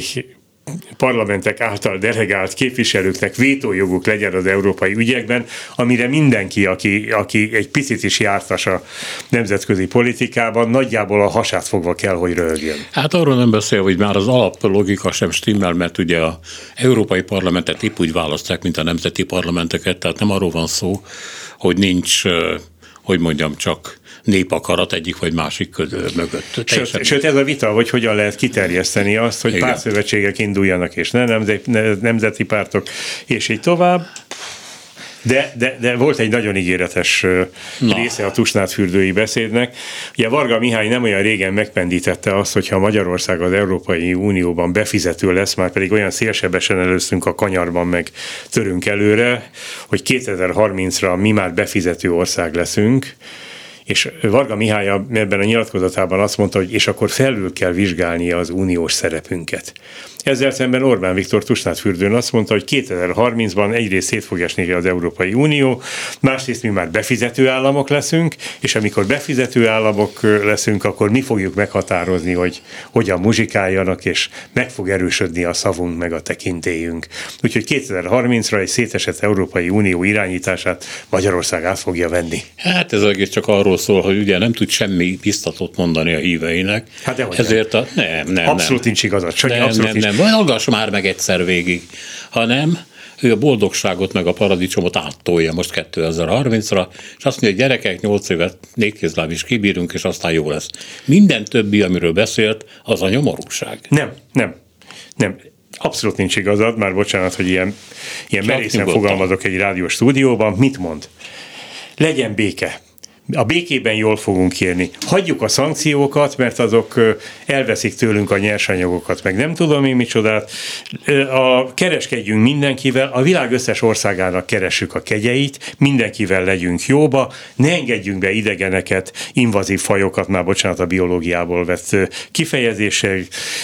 parlamentek által delegált képviselőknek vétójoguk legyen az európai ügyekben, amire mindenki, aki, aki egy picit is jártas a nemzetközi politikában, nagyjából a hasát fogva kell, hogy röhögjön. Hát arról nem beszél, hogy már az alaplogika sem stimmel, mert ugye a európai parlamentet épp úgy választják, mint a nemzeti parlamenteket, tehát nem arról van szó, hogy nincs, hogy mondjam, csak népakarat egyik vagy másik közül mögött. Sőt, sőt, ez a vita, hogy hogyan lehet kiterjeszteni azt, hogy Igen. pártszövetségek induljanak, és ne nemzeti, nemzeti pártok, és így tovább. De, de, de volt egy nagyon ígéretes Na. része a Tusnád fürdői beszédnek. Ugye Varga Mihály nem olyan régen megpendítette azt, hogyha Magyarország az Európai Unióban befizető lesz, már pedig olyan szélsebesen előztünk a kanyarban, meg törünk előre, hogy 2030-ra mi már befizető ország leszünk, és Varga Mihály ebben a nyilatkozatában azt mondta, hogy és akkor felül kell vizsgálni az uniós szerepünket. Ezzel szemben Orbán Viktor Tusnádfürdőn azt mondta, hogy 2030-ban egyrészt szét fog esni az Európai Unió, másrészt mi már befizető államok leszünk, és amikor befizető államok leszünk, akkor mi fogjuk meghatározni, hogy hogyan muzsikáljanak, és meg fog erősödni a szavunk, meg a tekintélyünk. Úgyhogy 2030-ra egy szétesett Európai Unió irányítását Magyarország át fogja venni. Hát ez egész csak arról szól, hogy ugye nem tud semmi biztatót mondani a híveinek. Hát de Ezért nem. a... Nem, nem, abszolút nem. nincs igazad. Sanyi, nem, abszolút nem, nincs. nem, hallgass már meg egyszer végig, hanem ő a boldogságot meg a paradicsomot áttolja most 2030-ra, és azt mondja, hogy gyerekek, 8 évet négykézláb is kibírunk, és aztán jó lesz. Minden többi, amiről beszélt, az a nyomorúság. Nem, nem, nem. Abszolút nincs igazad, már bocsánat, hogy ilyen, ilyen merészen fogalmazok egy rádiós stúdióban. Mit mond? Legyen béke a békében jól fogunk élni. Hagyjuk a szankciókat, mert azok elveszik tőlünk a nyersanyagokat, meg nem tudom én micsodát. A, kereskedjünk mindenkivel, a világ összes országának keressük a kegyeit, mindenkivel legyünk jóba, ne engedjünk be idegeneket, invazív fajokat, már bocsánat a biológiából vett kifejezéssel,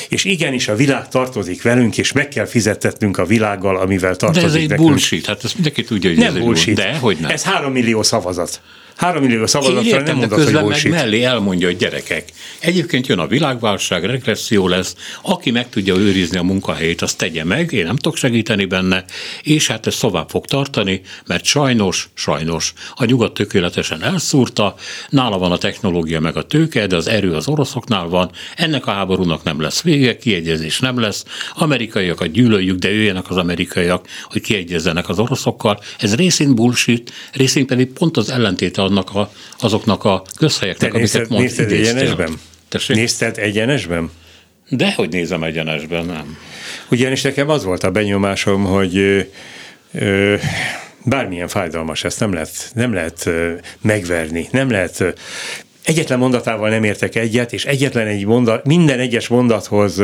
és igenis a világ tartozik velünk, és meg kell fizetetnünk a világgal, amivel tartozik De ez egy nekünk. bullshit, hát ezt mindenki tudja, hogy nem ez bullshit. egy bullshit. De, hogy nem. Ez három millió szavazat. Három millió szavazatra értem, nem de közben hogy meg mellé elmondja, hogy gyerekek, egyébként jön a világválság, regresszió lesz, aki meg tudja őrizni a munkahelyét, azt tegye meg, én nem tudok segíteni benne, és hát ez tovább fog tartani, mert sajnos, sajnos a nyugat tökéletesen elszúrta, nála van a technológia meg a tőke, de az erő az oroszoknál van, ennek a háborúnak nem lesz vége, kiegyezés nem lesz, amerikaiakat gyűlöljük, de jöjjenek az amerikaiak, hogy kiegyezzenek az oroszokkal. Ez részint bullshit, részint pedig pont az ellentéte annak a, azoknak a közhelyeknek, amiket nézted, mond, nézted egyenesben? Tessék? Nézted egyenesben? De hogy nézem egyenesben, nem. Ugyanis nekem az volt a benyomásom, hogy ö, ö, bármilyen fájdalmas, ezt nem lehet, nem lehet megverni, nem lehet egyetlen mondatával nem értek egyet, és egyetlen egy mondat, minden egyes mondathoz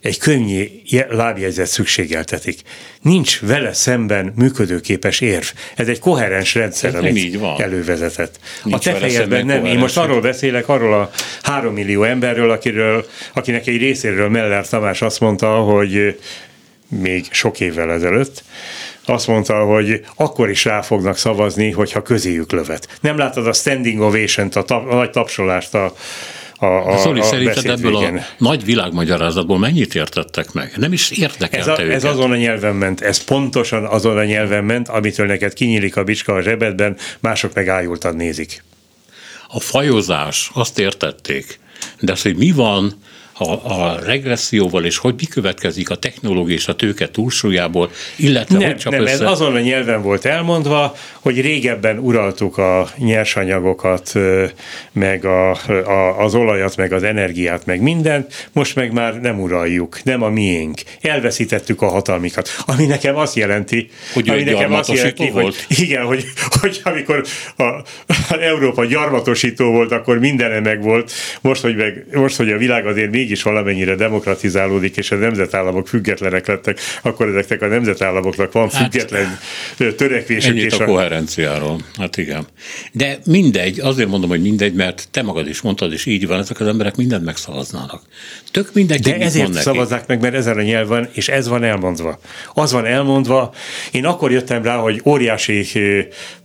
egy könnyű lábjegyzet szükségeltetik. Nincs vele szemben működőképes érv. Ez egy koherens rendszer, amit így van. elővezetett. Nincs a te fejedben nem. Én most arról beszélek, arról a három millió emberről, akiről, akinek egy részéről Meller Tamás azt mondta, hogy még sok évvel ezelőtt, azt mondta, hogy akkor is rá fognak szavazni, hogyha közéjük lövet. Nem látod a standing ovation-t, a, tap, a nagy tapsolást a, a, a, Szóli, a szerinted ebből végén. a nagy világmagyarázatból mennyit értettek meg? Nem is érdekelte ez, a, ez azon a nyelven ment, ez pontosan azon a nyelven ment, amitől neked kinyílik a bicska a zsebedben, mások meg ájultan nézik. A fajozás, azt értették, de az, hogy mi van a, a regresszióval, és hogy mi következik a technológia és a tőke túlsúlyából, illetve nem, hogy csak nem, össze... ez azon a nyelven volt elmondva, hogy régebben uraltuk a nyersanyagokat, meg a, a, az olajat, meg az energiát, meg mindent, most meg már nem uraljuk, nem a miénk. Elveszítettük a hatalmikat. Ami nekem azt jelenti, hogy ami nekem azt jelenti, volt. hogy igen, hogy, hogy amikor a, a Európa gyarmatosító volt, akkor mindene meg volt. Most, hogy, meg, most, hogy a világ azért mégis valamennyire demokratizálódik, és a nemzetállamok függetlenek lettek, akkor ezeknek a nemzetállamoknak van hát, független törekvésük. és a, a koherenciáról, hát igen. De mindegy, azért mondom, hogy mindegy, mert te magad is mondtad, és így van, ezek az emberek mindent megszavaznának. Tök mindegy, De ezért szavazzák meg, mert ezen a nyelv van, és ez van elmondva. Az van elmondva. Én akkor jöttem rá, hogy óriási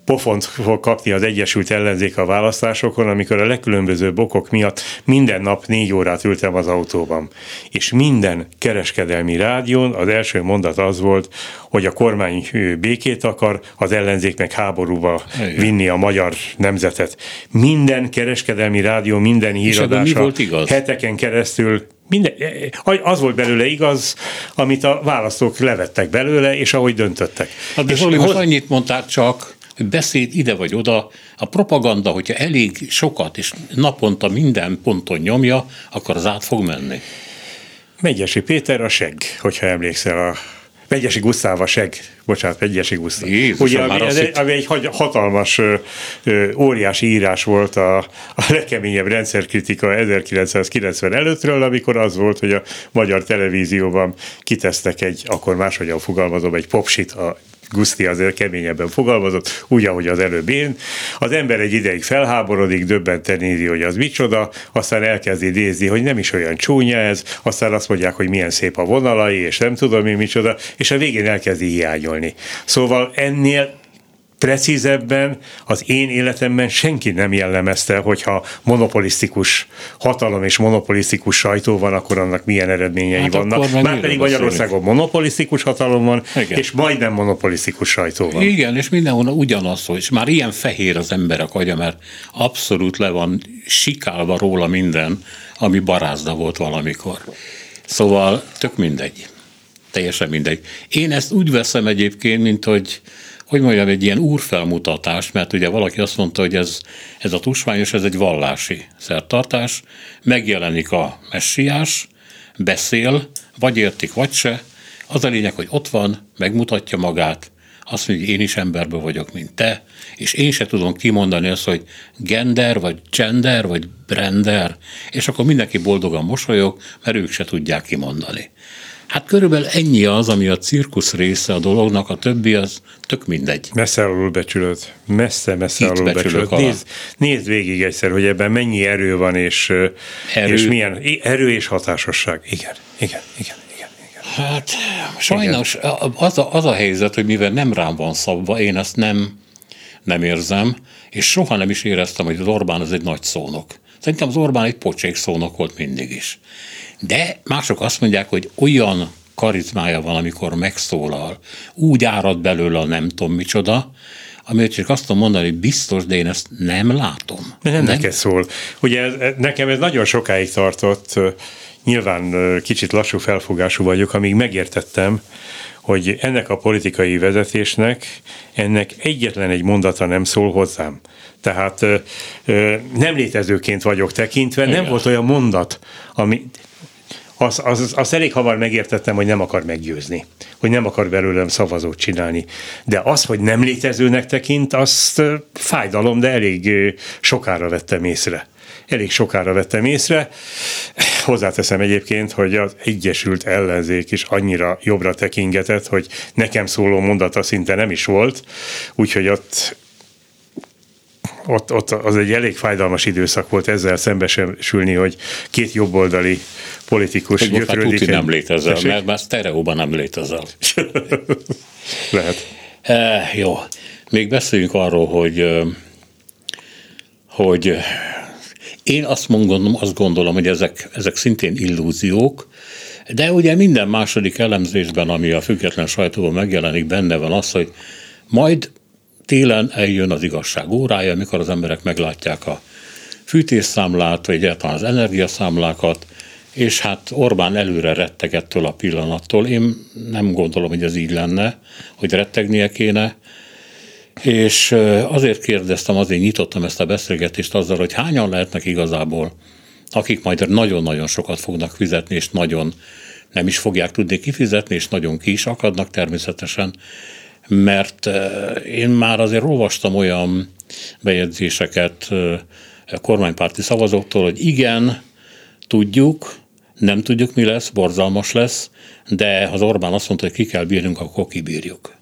pofont fog kapni az Egyesült Ellenzék a választásokon, amikor a legkülönbözőbb okok miatt minden nap négy órát ültem az autóban. És minden kereskedelmi rádión az első mondat az volt, hogy a kormány békét akar, az ellenzék meg háborúba Igen. vinni a magyar nemzetet. Minden kereskedelmi rádió, minden híradása heteken keresztül minden, az volt belőle igaz, amit a választók levettek belőle, és ahogy döntöttek. Hát de Zoli, most annyit mondtál csak, beszéd ide vagy oda, a propaganda, hogyha elég sokat és naponta minden ponton nyomja, akkor az át fog menni. Megyesi Péter a segg, hogyha emlékszel a Vegyesi Gusztáv a seg, bocsánat, Vegyesi Gusztáv. Jézus, Ugye, ami, ez, ami egy hatalmas, óriási írás volt a, a legkeményebb rendszerkritika 1990 előttről, amikor az volt, hogy a magyar televízióban kitesztek egy, akkor máshogyan fogalmazom, egy popsit a Guszti azért keményebben fogalmazott, úgy, ahogy az előbb én. Az ember egy ideig felháborodik, döbbenten nézi, hogy az micsoda, aztán elkezdi nézni, hogy nem is olyan csúnya ez, aztán azt mondják, hogy milyen szép a vonalai, és nem tudom mi micsoda, és a végén elkezdi hiányolni. Szóval ennél precízebben az én életemben senki nem jellemezte, hogyha monopolisztikus hatalom és monopolisztikus sajtó van, akkor annak milyen eredményei hát vannak. Már pedig Magyarországon monopolisztikus hatalom van, Igen. és majdnem monopolisztikus sajtó van. Igen, és mindenhol ugyanaz, és már ilyen fehér az emberek agya, mert abszolút le van sikálva róla minden, ami barázda volt valamikor. Szóval tök mindegy. Teljesen mindegy. Én ezt úgy veszem egyébként, mint hogy hogy mondjam, egy ilyen úrfelmutatás, mert ugye valaki azt mondta, hogy ez, ez a tusványos, ez egy vallási szertartás, megjelenik a messiás, beszél, vagy értik, vagy se, az a lényeg, hogy ott van, megmutatja magát, azt mondja, hogy én is emberből vagyok, mint te, és én se tudom kimondani azt, hogy gender, vagy gender, vagy brender, és akkor mindenki boldogan mosolyog, mert ők se tudják kimondani. Hát körülbelül ennyi az, ami a cirkusz része a dolognak, a többi az tök mindegy. Messze alul becsülöd. Messze, messze Itt alul becsülöd. Nézd, nézd végig egyszer, hogy ebben mennyi erő van, és, erő. és milyen erő és hatásosság. Igen, igen, igen. Hát sajnos az a, az a helyzet, hogy mivel nem rám van szabva, én ezt nem, nem érzem, és soha nem is éreztem, hogy az Orbán az egy nagy szónok. Szerintem az Orbán egy pocsék szónok volt mindig is. De mások azt mondják, hogy olyan karizmája van, amikor megszólal, úgy árad belőle a nem tudom micsoda, amit csak azt tudom mondani, hogy biztos, de én ezt nem látom. De nem, nem neked szól. Ugye ez, nekem ez nagyon sokáig tartott, nyilván kicsit lassú felfogású vagyok, amíg megértettem, hogy ennek a politikai vezetésnek ennek egyetlen egy mondata nem szól hozzám. Tehát nem létezőként vagyok tekintve, Igen. nem volt olyan mondat, ami azt az, az elég hamar megértettem, hogy nem akar meggyőzni, hogy nem akar belőlem szavazót csinálni. De az, hogy nem létezőnek tekint, azt fájdalom, de elég sokára vettem észre. Elég sokára vettem észre. Hozzáteszem egyébként, hogy az Egyesült Ellenzék is annyira jobbra tekingetett, hogy nekem szóló mondata szinte nem is volt, úgyhogy ott ott, ott az egy elég fájdalmas időszak volt ezzel szembesülni, hogy két jobboldali politikus hogy gyötrődik. Most nem létezel, Tessék? mert már sztereóban nem létezel. [laughs] Lehet. E, jó. Még beszéljünk arról, hogy hogy én azt mondom, azt gondolom, hogy ezek, ezek szintén illúziók, de ugye minden második elemzésben, ami a független sajtóban megjelenik, benne van az, hogy majd télen eljön az igazság órája, amikor az emberek meglátják a fűtésszámlát, vagy egyáltalán az energiaszámlákat, és hát Orbán előre retteg ettől a pillanattól. Én nem gondolom, hogy ez így lenne, hogy rettegnie kéne, és azért kérdeztem, azért nyitottam ezt a beszélgetést azzal, hogy hányan lehetnek igazából, akik majd nagyon-nagyon sokat fognak fizetni, és nagyon nem is fogják tudni kifizetni, és nagyon ki is akadnak természetesen, mert én már azért olvastam olyan bejegyzéseket a kormánypárti szavazóktól, hogy igen, tudjuk, nem tudjuk, mi lesz, borzalmas lesz, de az Orbán azt mondta, hogy ki kell bírnunk, akkor kibírjuk.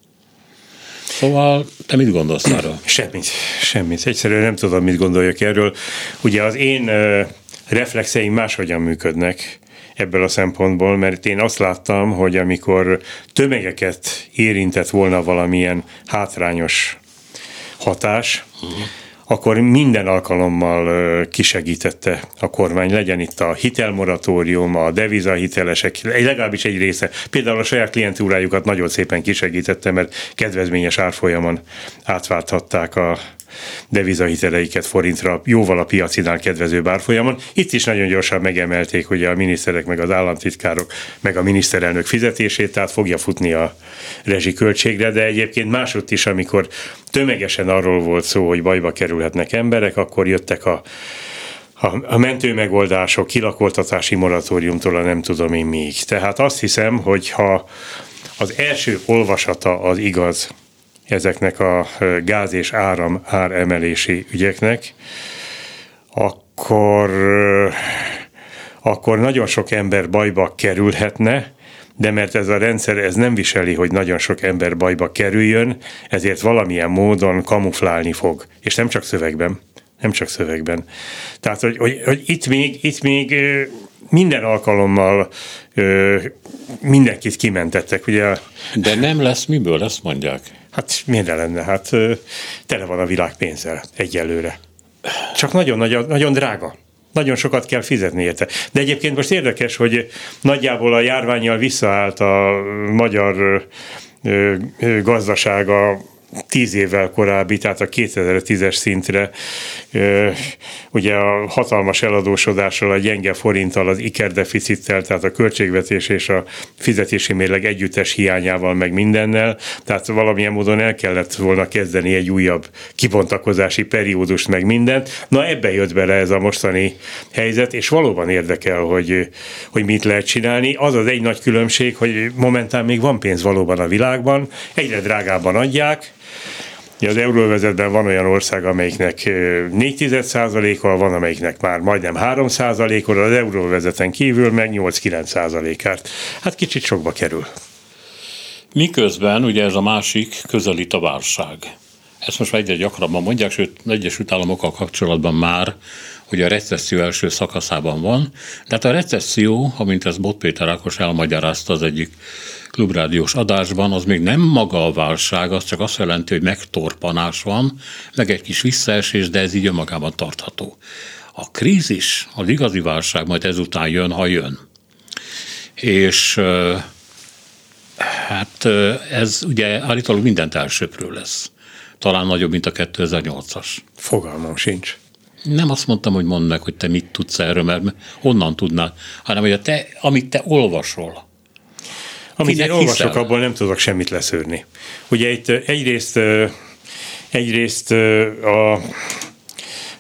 Szóval te mit gondolsz erről? [clears throat] Semmit, semmit. Egyszerűen nem tudom, mit gondoljak erről. Ugye az én reflexeim máshogyan működnek ebből a szempontból, mert én azt láttam, hogy amikor tömegeket érintett volna valamilyen hátrányos hatás, uh-huh akkor minden alkalommal kisegítette a kormány. Legyen itt a hitelmoratórium, a devizahitelesek, legalábbis egy része. Például a saját klientúrájukat nagyon szépen kisegítette, mert kedvezményes árfolyamon átválthatták a devizahiteleiket forintra jóval a piacinál kedvező árfolyamon. Itt is nagyon gyorsan megemelték ugye a miniszterek, meg az államtitkárok, meg a miniszterelnök fizetését, tehát fogja futni a rezsiköltségre, de egyébként másodt is, amikor tömegesen arról volt szó, hogy bajba kerülhetnek emberek, akkor jöttek a a, a mentő megoldások, kilakoltatási moratóriumtól a nem tudom én még. Tehát azt hiszem, hogy ha az első olvasata az igaz ezeknek a gáz és áram áremelési ügyeknek, akkor, akkor nagyon sok ember bajba kerülhetne, de mert ez a rendszer ez nem viseli, hogy nagyon sok ember bajba kerüljön, ezért valamilyen módon kamuflálni fog. És nem csak szövegben. Nem csak szövegben. Tehát, hogy, hogy, hogy itt még, itt még minden alkalommal mindenkit kimentettek. Ugye? De nem lesz miből, ezt mondják. Hát miért lenne? Hát tele van a világ pénzzel egyelőre. Csak nagyon, nagyon, nagyon drága. Nagyon sokat kell fizetni érte. De egyébként most érdekes, hogy nagyjából a járványjal visszaállt a magyar gazdasága tíz évvel korábbi, tehát a 2010-es szintre, ugye a hatalmas eladósodással, a gyenge forinttal, az ikerdeficittel, tehát a költségvetés és a fizetési mérleg együttes hiányával, meg mindennel, tehát valamilyen módon el kellett volna kezdeni egy újabb kibontakozási periódust, meg mindent. Na ebbe jött bele ez a mostani helyzet, és valóban érdekel, hogy, hogy mit lehet csinálni. Az az egy nagy különbség, hogy momentán még van pénz valóban a világban, egyre drágában adják, az euróvezetben van olyan ország, amelyiknek 4,1%-kal van, amelyiknek már majdnem 3%-kal, az euróvezeten kívül meg 8-9%-át. Hát kicsit sokba kerül. Miközben ugye ez a másik közelít a válság. Ezt most már egyre gyakrabban mondják, sőt, Egyesült Államokkal kapcsolatban már, hogy a recesszió első szakaszában van. Tehát a recesszió, amint ez Bot Péter Ákos elmagyarázta az egyik klubrádiós adásban, az még nem maga a válság, az csak azt jelenti, hogy megtorpanás van, meg egy kis visszaesés, de ez így önmagában tartható. A krízis, az igazi válság majd ezután jön, ha jön. És hát ez ugye állítólag mindent elsőpről lesz. Talán nagyobb, mint a 2008-as. Fogalmam sincs. Nem azt mondtam, hogy mondd meg, hogy te mit tudsz erről, mert honnan tudnál, hanem hogy a te, amit te olvasol, amit én olvasok, hiszel? abból nem tudok semmit leszűrni. Ugye itt egyrészt, egyrészt a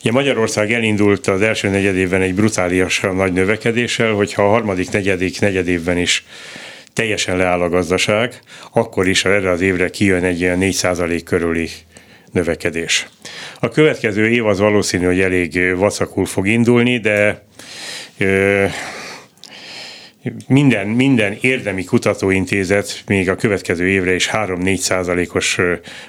Ugye Magyarország elindult az első negyedévben egy brutálisan nagy növekedéssel, hogyha a harmadik, negyedik, negyedévben is teljesen leáll a gazdaság, akkor is erre az évre kijön egy ilyen 4% körüli növekedés. A következő év az valószínű, hogy elég vacakul fog indulni, de minden, minden érdemi kutatóintézet még a következő évre is 3-4 százalékos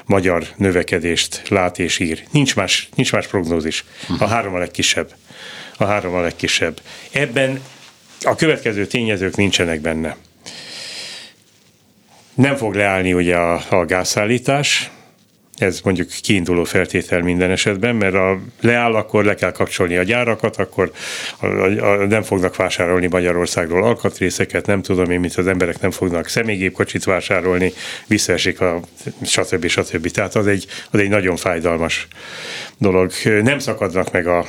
magyar növekedést lát és ír. Nincs más, nincs más prognózis. A három a legkisebb. A három a legkisebb. Ebben a következő tényezők nincsenek benne. Nem fog leállni ugye a, a gázszállítás, ez mondjuk kiinduló feltétel minden esetben, mert a leáll, akkor le kell kapcsolni a gyárakat, akkor a, a, a, nem fognak vásárolni Magyarországról alkatrészeket, nem tudom én, mint az emberek nem fognak személygépkocsit vásárolni, visszaesik a stb. stb. Tehát az egy, az egy nagyon fájdalmas dolog. Nem szakadnak meg a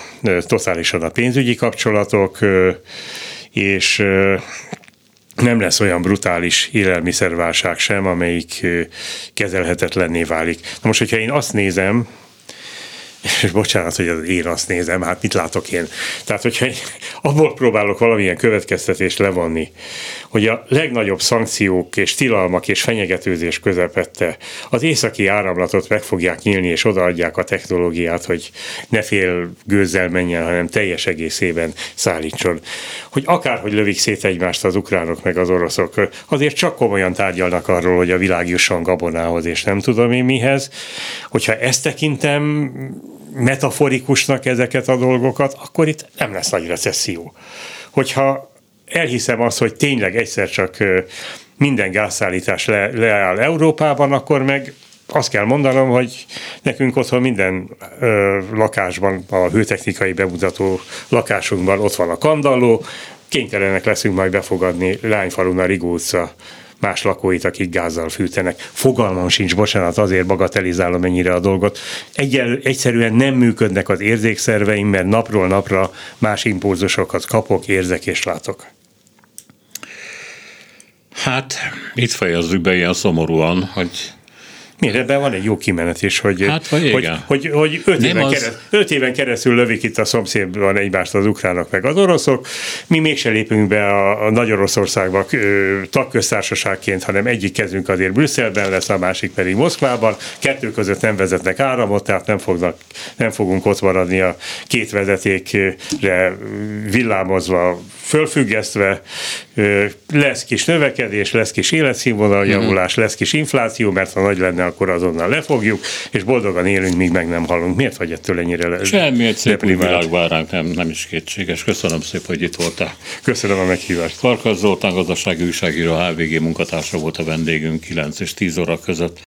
totálisan a pénzügyi kapcsolatok, és nem lesz olyan brutális élelmiszerválság sem, amelyik kezelhetetlenné válik. Na most, hogyha én azt nézem, és bocsánat, hogy az én azt nézem, hát mit látok én? Tehát, hogyha abból próbálok valamilyen következtetést levonni, hogy a legnagyobb szankciók és tilalmak és fenyegetőzés közepette az északi áramlatot meg fogják nyílni, és odaadják a technológiát, hogy ne fél gőzzel menjen, hanem teljes egészében szállítson. Hogy akárhogy lövik szét egymást az ukránok meg az oroszok, azért csak komolyan tárgyalnak arról, hogy a világ jusson gabonához, és nem tudom én mihez. Hogyha ezt tekintem, metaforikusnak ezeket a dolgokat, akkor itt nem lesz nagy recesszió. Hogyha elhiszem azt, hogy tényleg egyszer csak minden gázszállítás le, leáll Európában, akkor meg azt kell mondanom, hogy nekünk otthon minden ö, lakásban, a hőtechnikai bemutató lakásunkban ott van a kandalló, kénytelenek leszünk majd befogadni Lányfalun a Rigó utca más lakóit, akik gázzal fűtenek. Fogalmam sincs, bocsánat, azért bagatelizálom ennyire a dolgot. Egyel, egyszerűen nem működnek az érzékszerveim, mert napról napra más impulzusokat kapok, érzek és látok. Hát, itt fejezzük be ilyen szomorúan, hogy Miért ebben van egy jó kimenet is, hogy, Hát, hogy, igen. hogy, hogy öt, Nem éven az- kereszt, öt éven keresztül lövik itt a szomszédban egymást az ukránok meg az oroszok. Mi mégse lépünk be a, a Nagy Oroszországba ö, tagköztársaságként, hanem egyik kezünk azért Brüsszelben lesz, a másik pedig Moszkvában. Kettő között nem vezetnek áramot, tehát nem, fognak, nem fogunk ott maradni a két vezetékre villámozva, fölfüggesztve. Lesz kis növekedés, lesz kis életszínvonal javulás, lesz kis infláció, mert ha nagy lenne, akkor azonnal lefogjuk, és boldogan élünk, míg meg nem halunk. Miért vagy ettől ennyire le- semmi egy szép világ vár ránk, nem, nem is kétséges. Köszönöm szépen, hogy itt voltál. Köszönöm a meghívást. Farkas Zoltán gazdasági újságíró, HVG munkatársa volt a vendégünk 9 és 10 óra között.